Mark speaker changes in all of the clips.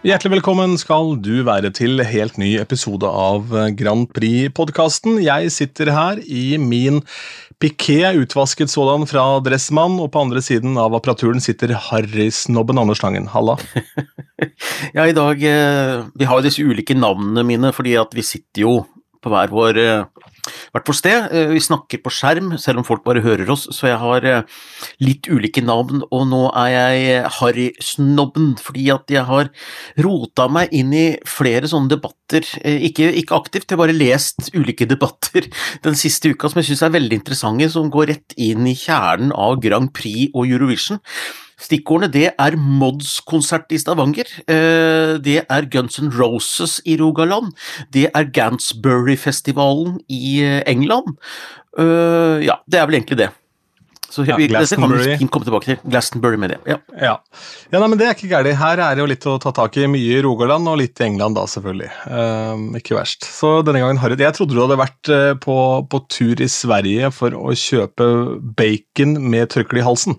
Speaker 1: Hjertelig velkommen skal du være til helt ny episode av Grand Prix-podkasten. Jeg sitter her i min piké, utvasket sådan fra Dressmann, og på andre siden av apparaturen sitter harrysnobben Anders Tangen. Halla.
Speaker 2: ja, i dag eh, Vi har jo disse ulike navnene mine, fordi at vi sitter jo på hver vår eh, hvert vårt sted. Eh, vi snakker på skjerm, selv om folk bare hører oss, så jeg har eh, litt ulike navn. Og nå er jeg Harry-snobben, fordi at jeg har rota meg inn i flere sånne debatter. Eh, ikke, ikke aktivt, jeg har bare lest ulike debatter den siste uka som jeg syns er veldig interessante, som går rett inn i kjernen av Grand Prix og Eurovision. Stikkordene det er Mods-konsert i Stavanger, eh, det er Guns N' Roses i Rogaland, det er Gansbury-festivalen i eh, England. Eh, ja, det er vel egentlig det. Så ja, Glastonbury. vi tilbake til. Glastonbury med det. Ja,
Speaker 1: ja. ja nei, men det er ikke gærent. Her er det jo litt å ta tak i. Mye i Rogaland og litt i England, da, selvfølgelig. Um, ikke verst. Så denne gangen har Jeg trodde du hadde vært på, på tur i Sverige for å kjøpe bacon med tørkle i halsen.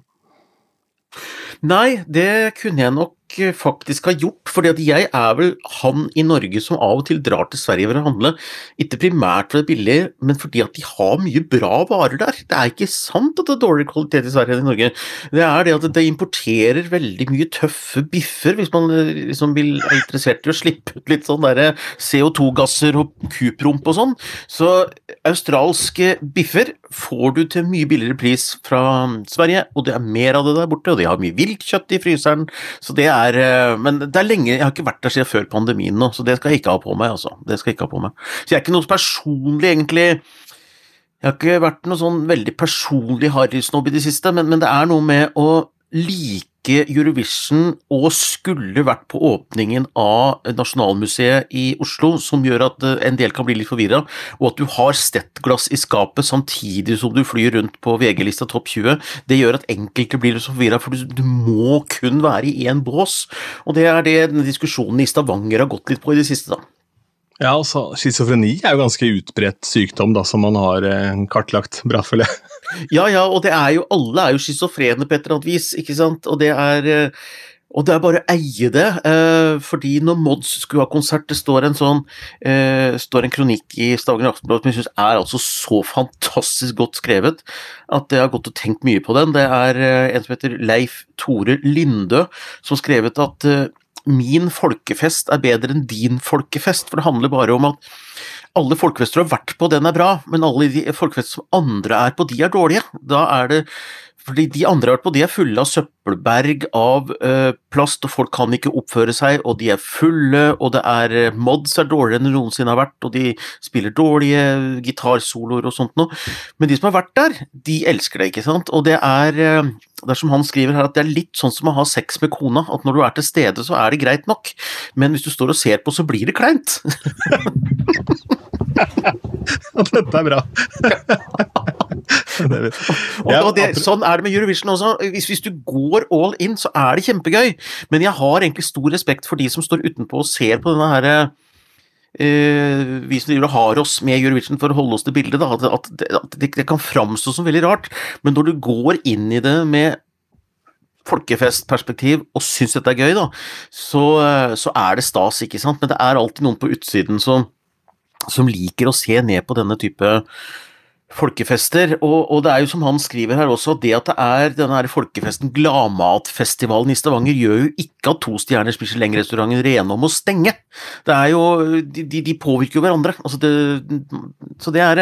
Speaker 2: Nei, det kunne jeg nok faktisk har gjort, fordi at jeg er vel han i Norge som av og til drar til Sverige for å handle, ikke primært for det billige, men fordi at de har mye bra varer der. Det er ikke sant at det er dårligere kvalitet i Sverige enn i Norge. Det er det at de importerer veldig mye tøffe biffer, hvis man eh, liksom vil, er interessert i å slippe ut litt sånn derre CO2-gasser og kupromp og sånn. Så australske biffer får du til mye billigere pris fra Sverige, og det er mer av det der borte, og de har mye viltkjøtt i fryseren, så det er er eh, Men det er lenge Jeg har ikke vært der siden før pandemien nå, så det skal jeg ikke ha på meg, altså. Det skal jeg ikke ha på meg. Så jeg er ikke noe personlig, egentlig Jeg har ikke vært noe sånn veldig personlig harrysnobb i det siste, men, men det er noe med å like Eurovision og skulle vært på åpningen av Nasjonalmuseet i Oslo, som gjør at eh, en del kan bli litt forvirra, og at du har stettglass i skapet samtidig som du flyr rundt på VG-lista topp 20, det gjør at enkelte blir litt forvirra, for du, du, må kun være i én bås. Og det er det denne diskusjonen i Stavanger har gått litt på i det siste, da.
Speaker 1: Ja, altså, Schizofreni er jo ganske utbredt sykdom da, som man har eh, kartlagt bra, føler jeg.
Speaker 2: ja, ja, og det er jo, alle er jo schizofrene på et eller annet vis, ikke sant, og det er eh, og det er bare å eie det, eh, fordi når Mods skulle ha konsert Det står en sånn eh, står en kronikk i Stavanger Aftenblad som jeg syns er altså så fantastisk godt skrevet at jeg har gått og tenkt mye på den. Det er en som heter Leif Tore Lindø som skrevet at min folkefest er bedre enn din folkefest, for det handler bare om at alle folkefester du har vært på, den er bra, men alle de folkefester som andre er på, de er dårlige. Da er det fordi de andre har vært på, de er fulle av søppelberg av uh, plast, og folk kan ikke oppføre seg, og de er fulle, og det er uh, mods er dårligere enn de noensinne har vært, og de spiller dårlige gitarsoloer og sånt noe. Men de som har vært der, de elsker det, ikke sant, og det er uh, det er som han skriver her, at det er litt sånn som å ha sex med kona, at når du er til stede, så er det greit nok, men hvis du står og ser på, så blir det kleint.
Speaker 1: Dette er bra.
Speaker 2: ja, det, sånn er det med Eurovision også. Hvis, hvis, du går all in, så er det kjempegøy, men jeg har egentlig stor respekt for de som står utenpå og ser på denne herre Uh, vi som har oss med Eurovision for å holde oss til bildet, da, at, at, det, at det, det, kan framstå som veldig rart, men når du går inn i det med folkefestperspektiv og syns dette er gøy, da, så, uh, så, er det stas, ikke sant, men det er alltid noen på utsiden som, som liker å se ned på denne type folkefester, og, og, det er jo som han skriver her også, det at det er denne her folkefesten Gladmatfestivalen i Stavanger gjør jo ikke at to stjerners Michelin-restauranten om å stenge. Det er jo, de, de påvirker jo hverandre. Altså det, så det er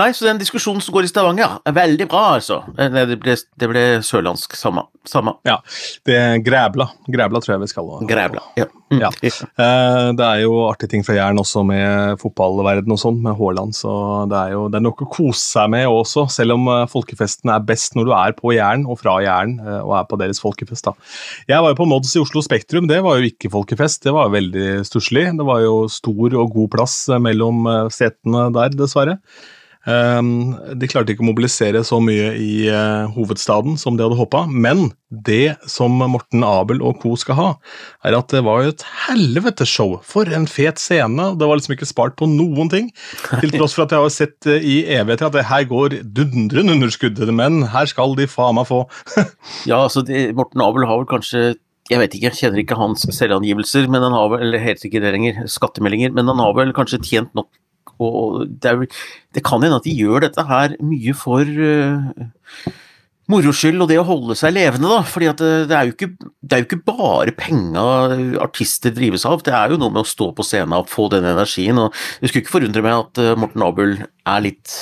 Speaker 2: Nei, så den diskusjonen som går i Stavanger, ja, er veldig bra, altså. Det ble, det ble sørlandsk, samme. samme.
Speaker 1: Ja, det er Græbla. Græbla tror jeg vi skal
Speaker 2: Græbla, ja.
Speaker 1: Mm. ja. Eh, det er jo artige ting fra Jæren også med fotballverden og sånn, med Haaland, så det er jo det er noe å kose seg med også, selv om eh, folkefesten er best når du er på Jæren og fra Jæren eh, og er på deres folkefest. da. Jeg var jo på Mods i Oslo Spektrum, det var jo ikke folkefest, det var jo veldig stusslig. Det var jo stor og god plass mellom setene der, dessverre. Ehm, de klarte ikke å mobilisere så mye i uh, hovedstaden som de hadde håpa, men det som Morten Abel og co. skal ha, er at det var jo et helvetes show. For en fet scene. Det var liksom ikke spart på noen ting. Til tross for at jeg har sett uh, i evigheter at det her går dundrende underskudd, men her skal de faen meg få.
Speaker 2: ja, altså de, Morten Abel har vel kanskje jeg vet ikke, jeg kjenner ikke hans selvangivelser, men han har vel, eller helseregistreringer, skattemeldinger, men han har vel kanskje tjent nok og det, er, det kan hende at de gjør dette her mye for uh, moro skyld og det å holde seg levende, da. fordi det, det, det, er jo ikke, bare penga artister drives av. Det er jo noe med å stå på scenen og få den energien. og Det skulle ikke forundre meg at Morten Abel er litt,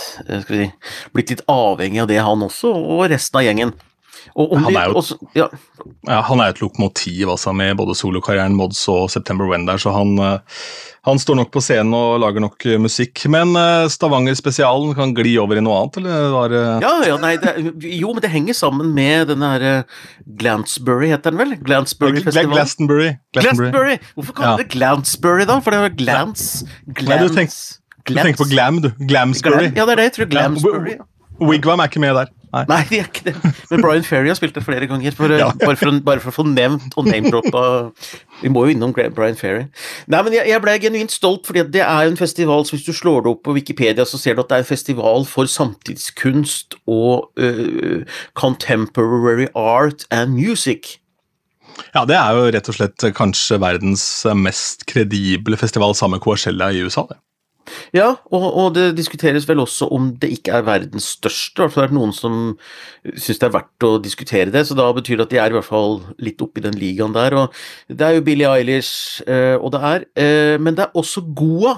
Speaker 2: si, blitt litt avhengig av det, han også, og resten av gjengen.
Speaker 1: Han, er jo, også, ja. Ja, han er et lokomotiv altså, med både solokarrieren Mods og September When der, så han, eh, han, står nok på scenen og lager nok eh, musikk. Men uh, Stavanger-spesialen kan gli over i noe annet, eller var
Speaker 2: ja, ja, nei, det, Jo, men det henger sammen med den herre Glansbury, heter den vel? Glansbury-festivalen.
Speaker 1: Glastonbury.
Speaker 2: Glastonbury. Hvorfor kaller ja. det Glansbury, da? For det var Glans... Glans
Speaker 1: nei, du, tenk, du, tenker på Glam, du. Glamsbury.
Speaker 2: Glam, ja, det er det jeg tror. Glamsbury.
Speaker 1: Wigwam er ikke med der.
Speaker 2: Nei. Nei, de er ikke det. Men Brian Ferry har spilt det flere ganger, for, ja. bare, for, bare, for, å få nevnt og name-droppa Vi må jo innom Brian Ferry. Nei, men jeg, jeg ble genuint stolt, fordi det er en festival så Hvis du slår det opp på Wikipedia, så ser du at det er en festival for samtidskunst og uh, contemporary art and music.
Speaker 1: Ja, det er jo rett og slett kanskje verdens mest kredible festival sammen med Coachella i USA. det.
Speaker 2: Ja, og, og, det diskuteres vel også om det ikke er verdens største. I hvert fall er det noen som syns det er verdt å diskutere det, så da betyr det at de er i hvert fall litt oppi den ligaen der. Og det er jo Billie Eilish, eh, og det er eh, Men det er også Goa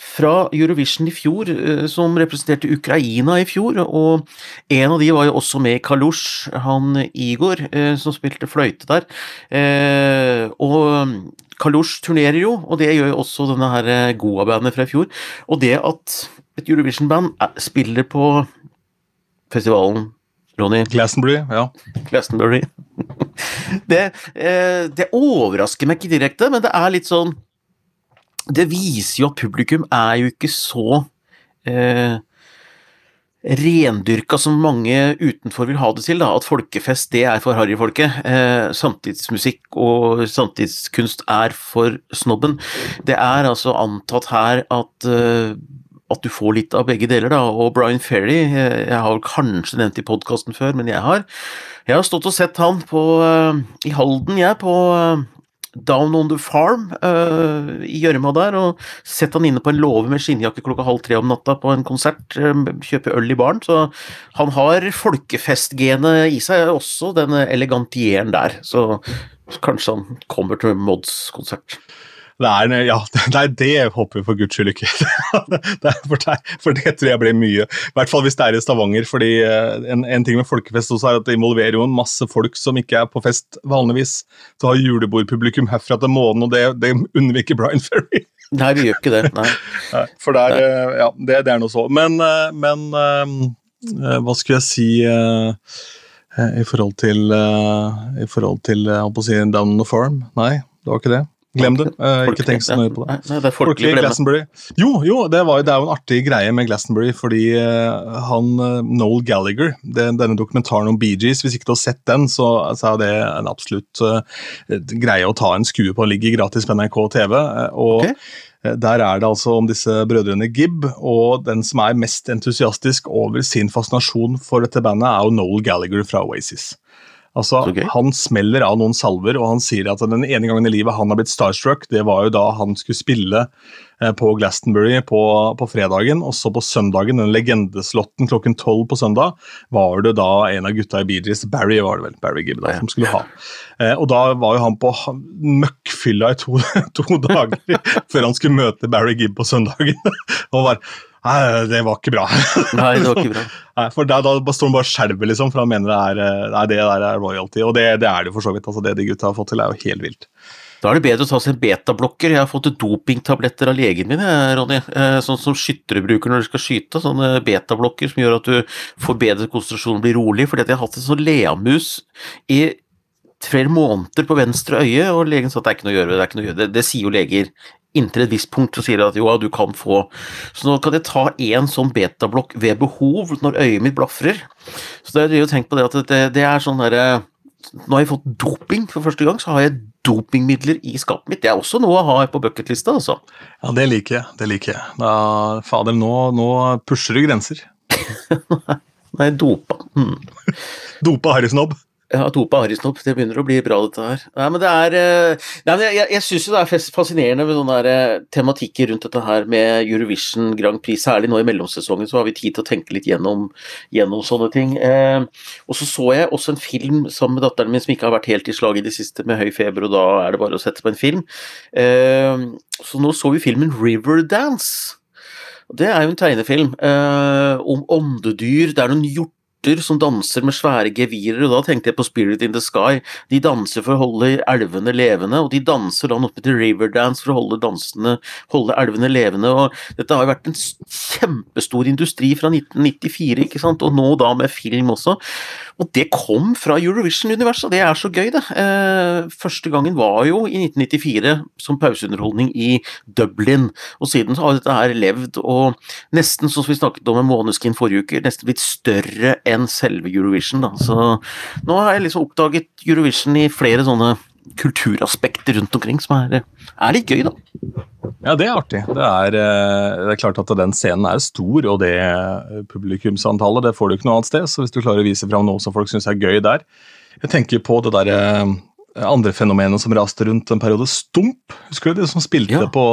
Speaker 2: fra Eurovision i fjor, eh, som representerte Ukraina i fjor. Og en av de var jo også med i Kalush, han Igor, som spilte fløyte der. Og Kalush turnerer jo, og det gjør jo også denne her eh, Goa-bandet fra i fjor. Og det at et Eurovision-band spiller på festivalen Ronny
Speaker 1: Glastonbury, ja.
Speaker 2: Glastonbury. det, eh, det overrasker meg ikke direkte, men det er litt sånn Det viser jo at publikum er jo ikke så eh, rendyrka som mange utenfor vil ha det til, da, at folkefest det er for harryfolket. Eh, samtidsmusikk og samtidskunst er for snobben. Det er altså antatt her at eh, at du får litt av begge deler, da. Og Brian Ferry, eh, jeg har kanskje nevnt i podkasten før, men jeg har, jeg har stått og sett han på, uh, i Halden, jeg, på Down on the Farm uh, i gjørma der, og sett han inne på en låve med skinnjakke klokka halv tre om natta på en konsert, um, kjøpe øl i baren, så han har folkefestgenet i seg, også den elegantieren der, så kanskje han kommer til Mods konsert.
Speaker 1: Det er, ja, det, det håper vi for guds skyld ikke. det for, det, for, det, tror jeg blir mye. I hvert fall hvis det er i Stavanger. fordi eh, en, en, ting med folkefest også er at det involverer jo en masse folk som ikke er på fest vanligvis. Så har julebordpublikum herfra til månen, og det, det unnviker Brian Ferry.
Speaker 2: Nei, vi gjør ikke det. Nei.
Speaker 1: Nei for det er, eh, ja, det, det er noe så. Men, eh, men hva skulle jeg si i forhold til, i forhold til jeg på å si Down on the Farm? Nei, det var ikke det. Glem det. Uh, ikke tenk så nøye på det.
Speaker 2: Nei, det er folkelig
Speaker 1: Glastonbury. Jo, jo det, var, det, er jo en artig greie med Glastonbury, fordi uh, han uh, Noel Gallagher, det, denne dokumentaren om Bee Gees, hvis ikke du har sett den, så, så er det en absolutt greie å ta en skue på. Ligger gratis på NRK TV. og okay. Der er det altså om disse brødrene Gibb, og den som er mest entusiastisk over sin fascinasjon for dette bandet, er jo Noel Gallagher fra Oasis. Altså, okay. Han smeller av noen salver, og han sier at den ene gangen i livet han har blitt starstruck, det var jo da han skulle spille eh, på Glastonbury på, på, fredagen, og så på søndagen, den legendeslotten klokken tolv på søndag, var det da en av gutta i Bee Gees, Barry var det vel, Barry Gibb, da, som skulle ha. Eh, og da var jo han på møkkfylla i to, to dager før han skulle møte Barry Gibb på søndagen. og var Nei, det var ikke bra.
Speaker 2: Nei, det var ikke bra.
Speaker 1: Nei, for Da, da står han bare og skjelver, liksom, for han mener det er, eh, nei, det der er royalty. Og det, det er det jo for så vidt. altså Det de gutta har fått til, er jo helt vilt.
Speaker 2: Da er det bedre å ta seg en betablokker. Jeg har fått dopingtabletter av legen min, Ronny. Eh, sånn som skyttere bruker når de skal skyte. Sånne betablokker som gjør at du får bedre konsentrasjon og blir rolig. Fordi at jeg har hatt en sånn leamus i flere måneder på venstre øye, og legen sa at det er ikke noe å gjøre. Det, er ikke noe å gjøre. det, det sier jo leger inntil et visst punkt så sier de at jo, du kan få Så nå kan jeg ta én sånn betablokk ved behov når øyet mitt blafrer. Så det er jo tenkt på det at det, det er sånn derre Nå har jeg fått doping for første gang, så har jeg dopingmidler i skapet mitt. Det er også noe å ha på bucketlista, altså.
Speaker 1: Ja, det liker jeg. Det liker jeg. Da, fader, nå, nå pusher du grenser.
Speaker 2: Nei, dopa. Mm.
Speaker 1: dopa harrysnobb?
Speaker 2: Ja, Arisnop. Det begynner å bli bra, dette her. Nei, men det er eh, Nei, men Jeg, jeg syns jo det er fascinerende med sånne eh, tematikker rundt dette her med Eurovision Grand Prix. Særlig nå i mellomsesongen så har vi tid til å tenke litt gjennom, gjennom sånne ting. Eh, og så så jeg også en film sammen med datteren min som ikke har vært helt i slag i det siste, med høy feber, og da er det bare å sette på en film. Eh, så nå så vi filmen Riverdance. Det er jo en tegnefilm eh, om åndedyr. Det er noen hjort som danser med svære gevirer, og da tenkte jeg på Spirit in the Sky. De danser for å holde elvene levende, og de danser da oppe til Riverdance for å holde, dansene, holde elvene levende. og Dette har jo vært en kjempestor industri fra 1994, ikke sant, og nå da med film også. Og det kom fra Eurovision-universet, det er så gøy, det. Eh, første gangen var jo i 1994 som pauseunderholdning i Dublin, og siden så har dette her levd, og nesten som vi snakket om med Måneskin forrige uke, nesten blitt større enn selve Eurovision, da. Så nå har jeg liksom oppdaget Eurovision i flere sånne kulturaspekter rundt omkring som er, er, litt gøy, da.
Speaker 1: Ja, det er artig. Det er, eh, det er, klart at den scenen er stor, og det publikumsantallet det får du ikke noe annet sted. Så hvis du klarer å vise fram noe som folk syns er gøy der Jeg tenker på det derre eh, andre fenomenet som raste rundt en periode, Stump. Husker du det som spilte ja. på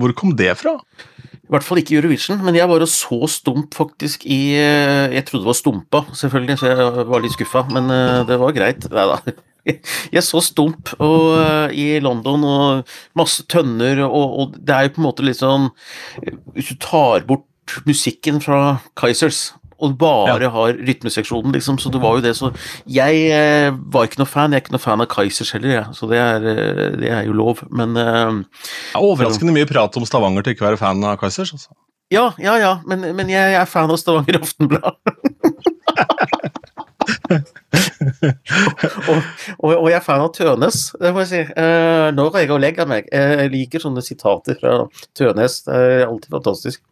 Speaker 1: Hvor kom det fra?
Speaker 2: I hvert fall ikke Eurovision, men jeg var og så Stump faktisk i eh, Jeg trodde det var Stumpa, selvfølgelig, så jeg var litt skuffa, men det var greit. Nei da. Jeg så Stump og, uh, i London, og masse tønner, og, og, det er jo på en måte litt sånn Hvis du tar bort musikken fra Kaizers og bare ja. har rytmeseksjonen, liksom, så det var jo det, så Jeg uh, var ikke noe fan, jeg er ikke noe fan av Kaizers heller, jeg, så det er, det er, jo lov, men
Speaker 1: Overraskende mye prat om Stavanger til ikke å være fan av Kaizers, altså.
Speaker 2: Ja, ja, ja, men, men jeg, jeg er fan av Stavanger Aftenblad. og, og, og, jeg er fan av Tønes, det må jeg si. Eh, når jeg og legger meg. Jeg liker sånne sitater fra Tønes. Det er alltid fantastisk.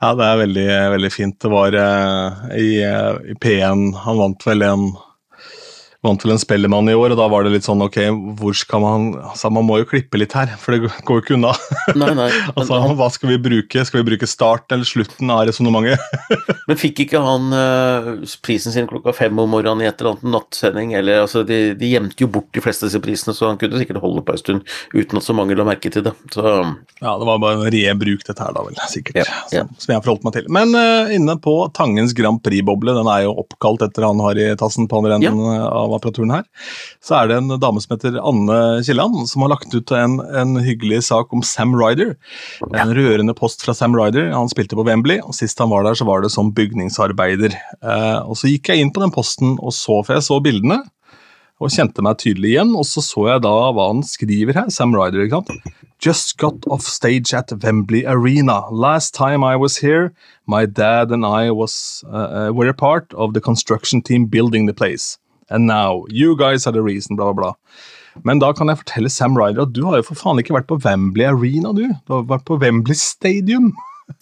Speaker 1: Ja, det er veldig, veldig fint. Det var eh, i, uh, i P1 Han vant vel en vant vel en Spellemann i år, og da var det litt sånn ok, hvor skal man altså Man må jo klippe litt her, for det går jo ikke unna.
Speaker 2: Nei, nei.
Speaker 1: altså, han, hva skal vi bruke? Skal vi bruke start eller slutten av resonnementet?
Speaker 2: men fikk ikke han uh, prisen sin klokka fem om morgenen i et eller annet nattsending? eller altså, de, de, gjemte jo bort de fleste av disse prisene, så han kunne sikkert holde på en stund uten at så mange la merke til det. Så,
Speaker 1: ja, det var bare en rebruk dette her, da vel, sikkert, ja, ja. Som, som, jeg har forholdt meg til. Men uh, inne på Tangens Grand Prix-boble, den er jo oppkalt etter han har i tassen på andre enden ja. av apparaturen her, så er det en dame som heter Anne Kielland, som har lagt ut en, en, hyggelig sak om Sam Ryder. En rørende post fra Sam Ryder. Han spilte på Wembley, og sist han var der, så var det som bygningsarbeider. Eh, og Så gikk jeg inn på den posten og så, for jeg så bildene og kjente meg tydelig igjen. Og så så jeg da hva han skriver her, Sam Ryder. ikke sant? Just got off stage at Wembley Arena. Last time I was here, my dad and I was, uh, were a part of the construction team building the place. And now, you guys are the reason, bla, bla, bla. Men da kan jeg fortelle Sam Ryder at du har jo for faen ikke vært på Wembley Arena, du. Du har vært på Wembley Stadium.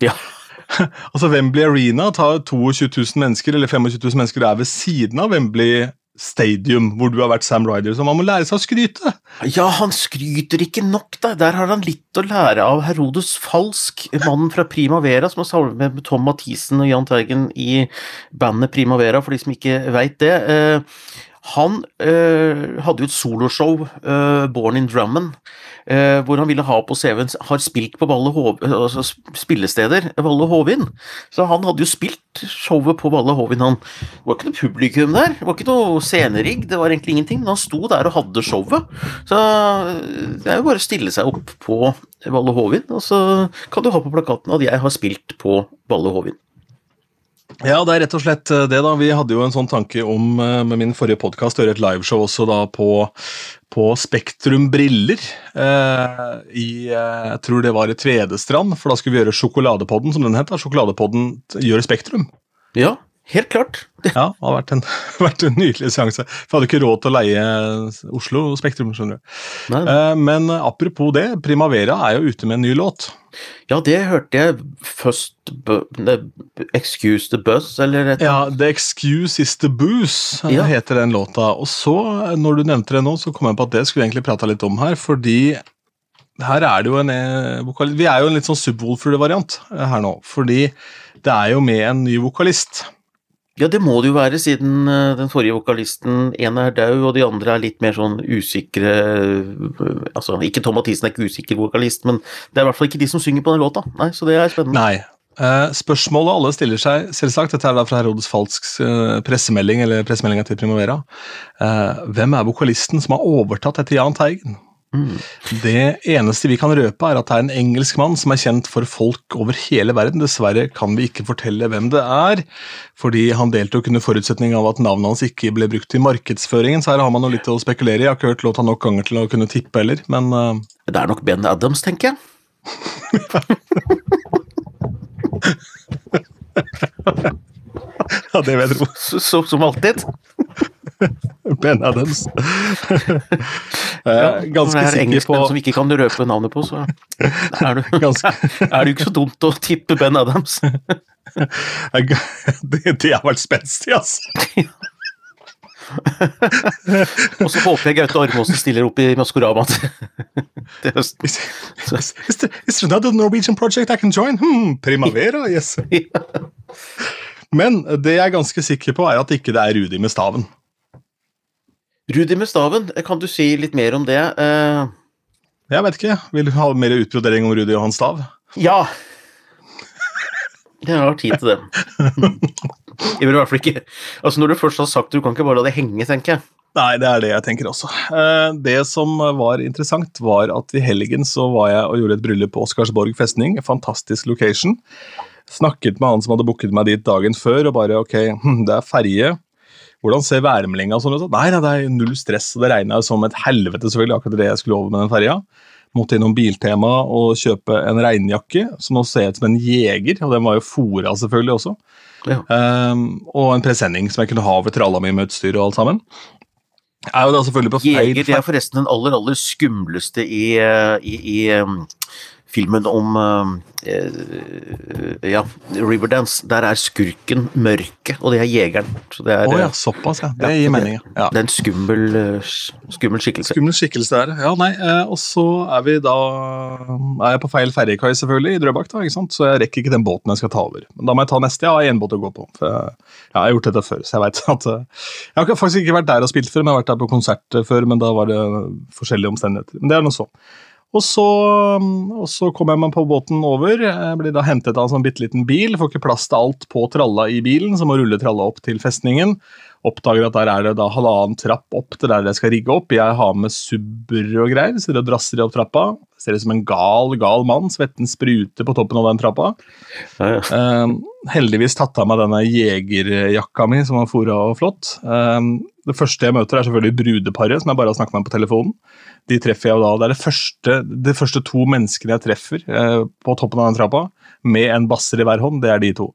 Speaker 2: Ja.
Speaker 1: altså, Wembley Arena tar 22 000 mennesker, eller 25 000 mennesker, det er ved siden av Wembley Stadium, hvor du har vært Sam Ryder, så man må lære seg å skryte.
Speaker 2: Ja, han skryter ikke nok, da. Der har han litt å lære av Herodes Falsk, mannen fra Primavera, som har samlet med Tom Mathisen og Jahn Teigen i bandet Primavera, for de som ikke veit det. Eh, han eh, hadde jo et soloshow, eh, Born in Drummen, eh, hvor han ville ha på CV-en Har spilt på Valle Hov, altså spillesteder, Valle Hovin. Så han hadde jo spilt showet på Valle Hovin, han. Det var ikke noe publikum der, det var ikke noe scenerigg, det var egentlig ingenting, men han sto der og hadde showet. Så det er jo bare å stille seg opp på Valle Hovin, og så kan du ha på plakaten at jeg har spilt på Valle Hovin.
Speaker 1: Ja, det er rett og slett eh, det, da. Vi hadde jo en sånn tanke om eh, med min forrige podkast å gjøre et liveshow også da på, på Spektrum Briller. Eh, I jeg tror det var i Tvedestrand, for da skulle vi gjøre Sjokoladepodden, som den het. Sjokoladepodden gjør Spektrum.
Speaker 2: Ja, Helt klart.
Speaker 1: ja, det har vært en, vært en nydelig seanse. For jeg hadde ikke råd til å leie Oslo Spektrum. skjønner du. Nei, nei. Eh, men apropos det, Primavera er jo ute med en ny låt.
Speaker 2: Ja, det hørte jeg først Excuse the Buzz, eller
Speaker 1: et Ja, The Excuse Is The Booze ja. heter den låta. Og så, når du nevnte det nå, så kom jeg på at det skulle vi egentlig prata litt om her, fordi her er det jo en eh, vokal... Vi er jo en litt sånn subwoolfer-variant eh, her nå, fordi det er jo med en ny vokalist.
Speaker 2: Ja, det må det jo være, siden eh, den forrige vokalisten en er død, og de andre er litt mer sånn usikre eh, Altså, ikke Tom Mathisen er ikke usikker vokalist, men det er i hvert fall ikke de som synger på den låta. Nei, så det er spennende.
Speaker 1: Nei. Eh, spørsmålet alle stiller seg, selvsagt, dette er da fra Herodes Falks eh, pressemelding, eller pressemeldinga til Primavera. Eh, hvem er vokalisten som har overtatt etter Jahn Teigen?
Speaker 2: Mm.
Speaker 1: Det eneste vi kan røpe, er at det er en engelsk mann som er kjent for folk over hele verden. Dessverre kan vi ikke fortelle hvem det er, fordi han deltok under forutsetning av at navnet hans ikke ble brukt i markedsføringen, så her har man noe litt å spekulere i. Jeg har ikke hørt låta nok ganger til å kunne tippe heller, men uh...
Speaker 2: Det er nok Ben Adams, tenker jeg.
Speaker 1: ja, det vil jeg
Speaker 2: tro. som alltid.
Speaker 1: Ben Adams.
Speaker 2: Ja,
Speaker 1: ganske sikker på
Speaker 2: som ikke kan røpe navnet på, så er det,
Speaker 1: ganske...
Speaker 2: er jo ikke så dumt å tippe Ben Adams.
Speaker 1: det, det har vært spenstig, altså.
Speaker 2: Og så håper jeg Gaute Ormåsen stiller opp i Maskorama til høsten.
Speaker 1: Is, is, is, there, is there another Norwegian project I can join? Hmm, Primavera, yes. Men det jeg er ganske sikker på, er at ikke det er Rudi med staven.
Speaker 2: Rudi med staven, kan du si litt mer om det? Uh...
Speaker 1: Jeg vet ikke. Vil du ha mer utbrodering om Rudi og hans stav?
Speaker 2: Ja. Jeg har tid til det. Jeg vil i hvert fall ikke Altså Når du først har sagt det, du kan ikke bare la det henge, tenker jeg.
Speaker 1: Nei, det er det jeg tenker også. Det som var interessant, var at i helgen så var jeg og gjorde et bryllup på Oscarsborg festning. Fantastisk location. Snakket med han som hadde booket meg dit dagen før, og bare ok, hm, det er ferje hvordan ser værmeldinga sånn ut? Nei, det er null stress, og det regna som et helvete, selvfølgelig, akkurat det jeg skulle over med den ferja. Måtte innom Biltema og kjøpe en regnjakke, som nå ser ut som en jeger, og den var jo fora selvfølgelig også. Ja. Um, og en presenning som jeg kunne ha over tralla mi med utstyr og alt sammen. Er jo da selvfølgelig på feil
Speaker 2: Jeger det er forresten den aller, aller skumleste i, eh, i, i um, filmen om uh, ja, Riverdance. Der er skurken mørket, og det er jegeren.
Speaker 1: Så det er, oh, ja, såpass, ja. Det ja, gir mening. Ja.
Speaker 2: Det er en skummel, skummel skikkelse.
Speaker 1: Skummel skikkelse der, ja. Nei, og så er vi da er jeg på feil ferjekai, selvfølgelig, i Drøbak, da, ikke sant? så jeg rekker ikke den båten jeg skal ta over. Men da må jeg ta neste. Jeg har én båt å gå på. For jeg, jeg har gjort dette før, så jeg veit at Jeg har faktisk ikke vært der og spilt før, men jeg har vært der på konsert før, men da var det forskjellige omstendigheter. Men det er nå så. Og så, og så kommer jeg meg på båten over. Jeg blir da hentet av en sånn bitte liten bil. Får ikke plass til alt på tralla i bilen, så må rulle tralla opp til festningen. Oppdager at der er det da halvannen trapp opp til der jeg skal rigge opp. Jeg har med subber og greier, sitter og drasser opp trappa. Ser ut som en gal, gal mann. Svetten spruter på toppen av den trappa. Ja, ja. Eh, heldigvis tatt av meg denne jegerjakka mi, som var fora og flott. Uh, det første jeg møter, er selvfølgelig brudeparet, som jeg bare har snakket med på telefonen de treffer jeg da. Det er det første, de første to menneskene jeg treffer eh, på toppen av den trappa, med en basser i hver hånd, det er de to.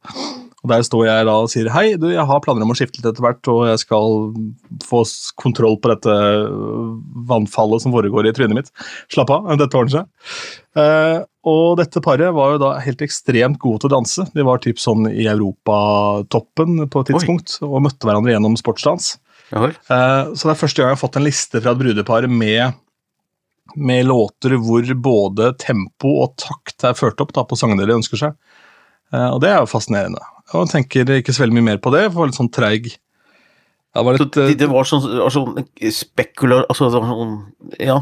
Speaker 1: Og Der står jeg da og sier hei, du, jeg har planer om å skifte litt etter hvert, og jeg skal få kontroll på dette vannfallet som foregår i trynet mitt. Slapp av, dette ordner seg. Eh, og dette paret var jo da helt ekstremt gode til å danse. De var typ sånn i europatoppen på et tidspunkt, Oi. og møtte hverandre gjennom sportsdans. Eh, så det er første gang jeg har fått en liste fra et brudepar med med låter hvor både tempo og takt er ført opp da, på sangene de ønsker seg. Uh, og det er jo fascinerende. Og jeg tenker ikke så veldig mye mer på det, for litt sånn treig
Speaker 2: det var, litt, det, det var sånn, sånn spekular altså, sånn, Ja,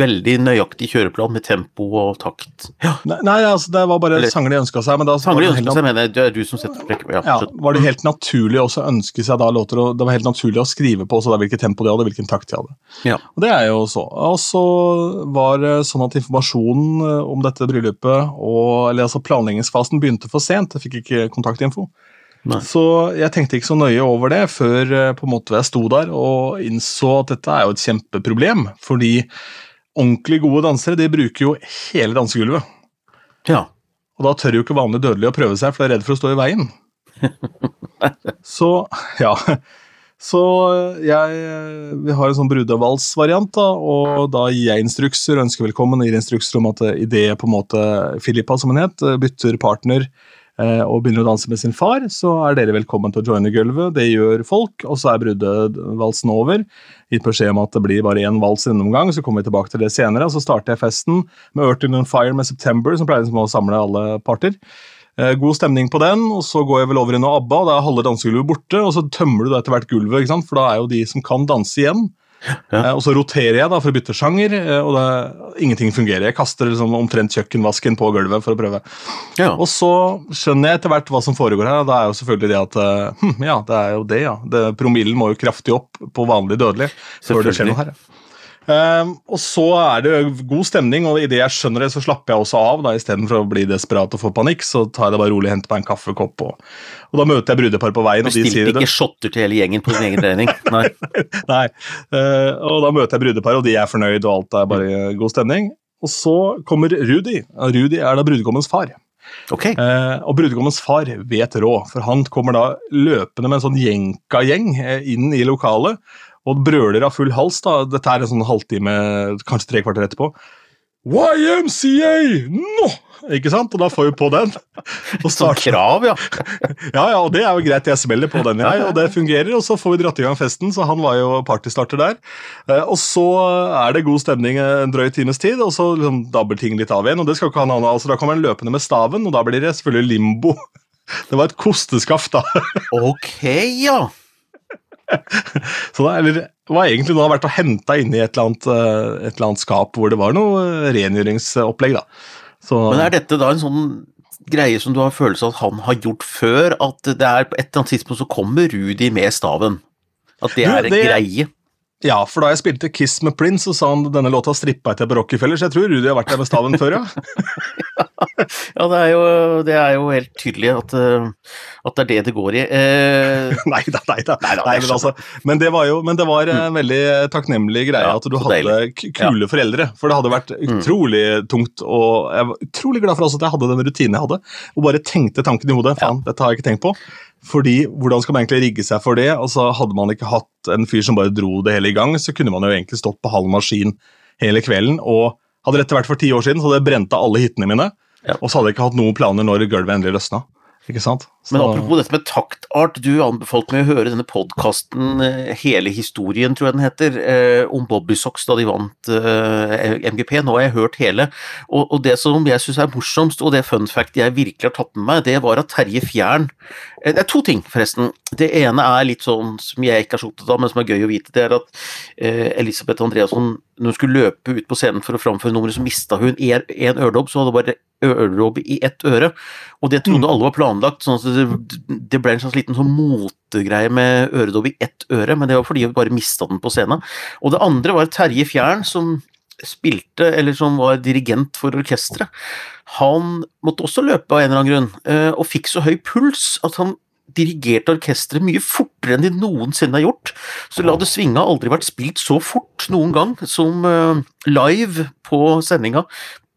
Speaker 2: veldig nøyaktig kjøreplan med tempo og takt. Ja.
Speaker 1: Nei, nei, altså, det var bare Eller, sanger de ønska seg. Men da,
Speaker 2: sanger de ønska seg, mener jeg. Det er du som setter prekk.
Speaker 1: Ja, ja, var det helt naturlig også å ønske seg da låter, og det var helt naturlig å skrive på også da hvilket tempo de hadde, hvilken takt de hadde. Ja. Og det er jo så. Og så var det sånn at informasjonen eh, om dette bryllupet, og, eller altså planleggingsfasen, begynte for sent. Jeg fikk ikke kontaktinfo. Nei. Så jeg tenkte ikke så nøye over det før eh, på en måte jeg sto der og innså at dette er jo et kjempeproblem. Fordi ordentlig gode dansere de bruker jo hele dansegulvet.
Speaker 2: Ja.
Speaker 1: Og da tør jo ikke vanlig dødelig å prøve seg, for de er redd for å stå i veien. så ja. Så jeg Vi har en sånn brudevalsvariant, da, og da gir jeg instrukser, ønsker velkommen, gir instrukser om at idet på en måte Filippa, som hun het, bytter partner Eh, og begynner å danse med sin far, så er dere velkommen til å joine gulvet. Det gjør folk, og så er bruddevalsen over. Gitt beskjed om at det blir bare én vals innom omgang, så kommer vi tilbake til det senere. og Så starter jeg festen med Earth in Fire med September, som pleier liksom å samle alle parter. Eh, god stemning på den, og så går jeg vel over i noe ABBA, og da er halve dansegulvet borte, og så tømmer du da etter hvert gulvet, for da er jo de som kan danse igjen.
Speaker 2: Ja.
Speaker 1: Eh, og så roterer jeg da for å bytte sjanger, eh, og det, ingenting fungerer. Jeg kaster liksom omtrent kjøkkenvasken på gulvet for å prøve.
Speaker 2: Ja.
Speaker 1: Og så skjønner jeg etter hvert hva som foregår her, det er jo selvfølgelig det at eh, hm, Ja, det er jo det, ja. Det, promillen må jo kraftig opp på vanlig dødelig før det skjer noe her. ja. Ehm, og så er det god stemning, og idet jeg skjønner det, så slapper jeg også av. da Istedenfor å bli desperat og få panikk, så tar jeg det bare rolig henter meg en kaffekopp. Og, og da møter jeg brudepar på veien, og de
Speaker 2: sier
Speaker 1: sier
Speaker 2: ikke shotter til hele gjengen på sin egen trening? Nei.
Speaker 1: Nei. Uh, og da møter jeg brudepar, og de er fornøyd, og alt er bare god stemning. Og så kommer Rudi. Rudi er da brudgommens far.
Speaker 2: Okay.
Speaker 1: Eh, og brudgommens far vet råd, for han kommer da løpende med en sånn jenka-gjeng eh, inn i lokalet og brøler av full hals. da, Dette er en sånn halvtime, kanskje tre kvarter etterpå. YMCA nå! Ikke sant? Og da får vi på den. Og
Speaker 2: starter.
Speaker 1: starter
Speaker 2: krav, ja.
Speaker 1: ja, ja, og det er jo greit, jeg smeller på den, jeg, og det fungerer. Og så får vi dratt i gang festen, så han var jo partystarter der. Eh, og så er det god stemning en drøy times tid, og så liksom dabber ting litt av igjen. Og det skal ikke han ha noe altså Da kommer han løpende med staven, og da blir det selvfølgelig limbo. Det var et kosteskaft, da.
Speaker 2: Ok, ja.
Speaker 1: Så da, eller, var egentlig noe vært henta inn i et eller, annet, eh, et eller annet skap hvor det var noe eh, rengjøringsopplegg. da. Så,
Speaker 2: Men er dette da en sånn greie som du har følelse av at han har gjort før? At det er på et eller annet tidspunkt så kommer Rudi med staven? At det er en
Speaker 1: det-
Speaker 2: greie?
Speaker 1: Ja, for da jeg spilte Kiss med Prince, så sa han denne låta strippa til på Rockefeller, så jeg tror Rudi har vært der med staven før, ja.
Speaker 2: Ja, det er jo, det er jo helt tydelig at, eh, at det er det det går i. Eh,
Speaker 1: nei da, nei da.
Speaker 2: Nei da,
Speaker 1: Nei, men, altså, men det var jo men det var en veldig takknemlig greie
Speaker 2: Ja,
Speaker 1: at du hadde deilig. kule foreldre. For det hadde vært utrolig tungt, og jeg var utrolig glad for også at jeg hadde den rutinen jeg hadde. Og bare tenkte tanken i hodet. Faen, dette har jeg ikke tenkt på. Fordi hvordan skal man egentlig rigge seg for det? Altså, hadde man ikke hatt en fyr som bare dro det hele i gang, så kunne man jo egentlig stått på halv maskin hele kvelden. Og hadde dette vært for ti år siden, så hadde jeg brent av alle hyttene mine.
Speaker 2: Ja.
Speaker 1: Og så hadde jeg ikke hatt noen planer når gulvet endelig løsna. Ikke sant?
Speaker 2: Men apropos dette med taktart, du anbefalte meg å høre denne podkasten Hele historien, tror jeg den heter, eh, om Bobby Socks da de vant eh, MGP. Nå har jeg hørt hele, og, det som jeg syns er morsomst, og det fun fact jeg virkelig har tatt med meg, det var at Terje Fjern eh, Det er to ting, forresten. Det ene er litt sånn som jeg ikke er så opptatt av, men som er gøy å vite, det er at eh, Elisabeth Andreasson, når hun skulle løpe ut på scenen for å framføre nummeret, så mista hun én en øredobb, så hadde hun bare øredobb i ett øre. Og det trodde alle var planlagt, sånn at det, ble en slags liten sånn motegreie med øredobb i ett øre, men det var fordi vi bare mista den på scenen. Og det andre var Terje Fjern, som spilte, eller som var dirigent for orkesteret. Han måtte også løpe av en eller annen grunn, eh, og fikk så høy puls at han dirigerte orkesteret mye fortere enn de noensinne har gjort. Så La det svinge har aldri vært spilt så fort noen gang som eh, live på sendinga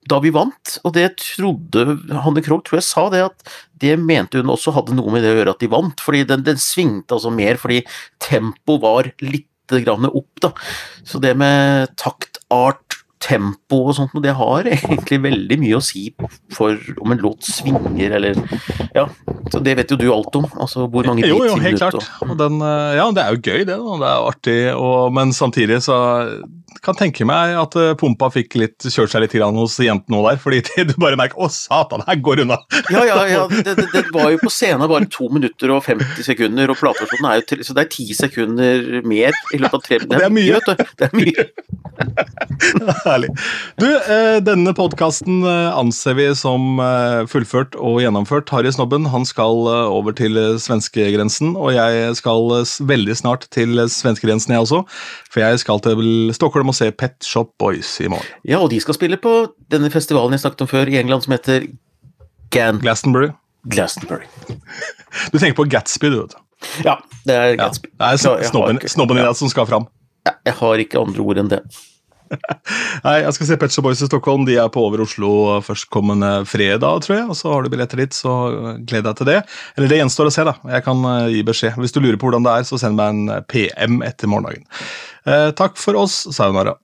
Speaker 2: da vi vant, og det trodde Hanne Krogh tror jeg sa det, at det mente hun også hadde noe med det å gjøre at de vant, fordi den, den svingte altså mer fordi tempoet var litt grann opp, da. Så det med takt, art, tempo og sånt, og det har egentlig veldig mye å si for om en låt svinger, eller Ja, så det vet jo du alt om. Altså hvor mange
Speaker 1: Jo, jo, helt klart. Og den, eh, ja, det er jo gøy, det. Da. Det er artig, og, men samtidig så kan tenke meg at eh, pumpa fikk litt, kjørt seg litt grann hos jentene nå der, fordi du bare merker 'Å, satan, her går unna'.
Speaker 2: Ja, ja, ja. Det, det, det var jo på scenen bare to minutter og 50 sekunder, og plateversjonen er jo så det er ti sekunder mer i løpet av tre
Speaker 1: Det er mye.
Speaker 2: vet du. Det er mye.
Speaker 1: Herlig. Du, eh, denne podkasten anser vi som eh, fullført og gjennomført. Harry Snobben han skal eh, over til eh, svenskegrensen, og jeg skal eh, veldig snart til eh, svenskegrensen, jeg også. For jeg skal til Stockholm og se Pet Shop Boys i morgen.
Speaker 2: Ja, og de skal spille på denne festivalen jeg snakket om før i England, som heter Gan
Speaker 1: Glastonbury.
Speaker 2: Glastonbury.
Speaker 1: Du tenker på Gatsby, du, vet du.
Speaker 2: Ja, det er
Speaker 1: Ja.
Speaker 2: Gatsby.
Speaker 1: Det er
Speaker 2: Ja, jeg har
Speaker 1: snobben, snobben i deg som skal fram.
Speaker 2: Jeg har ikke andre ord enn det.
Speaker 1: Nei, jeg skal se Petcher Boys i Stockholm. De er på Over Oslo førstkommende fredag, tror jeg. Og så har du billetter dit, så gled deg til det. Eller det gjenstår å se, da. Jeg kan eh, gi beskjed. Hvis du lurer på hvordan det er, så send meg en PM etter morgendagen. Eh, takk for oss. Sayonara.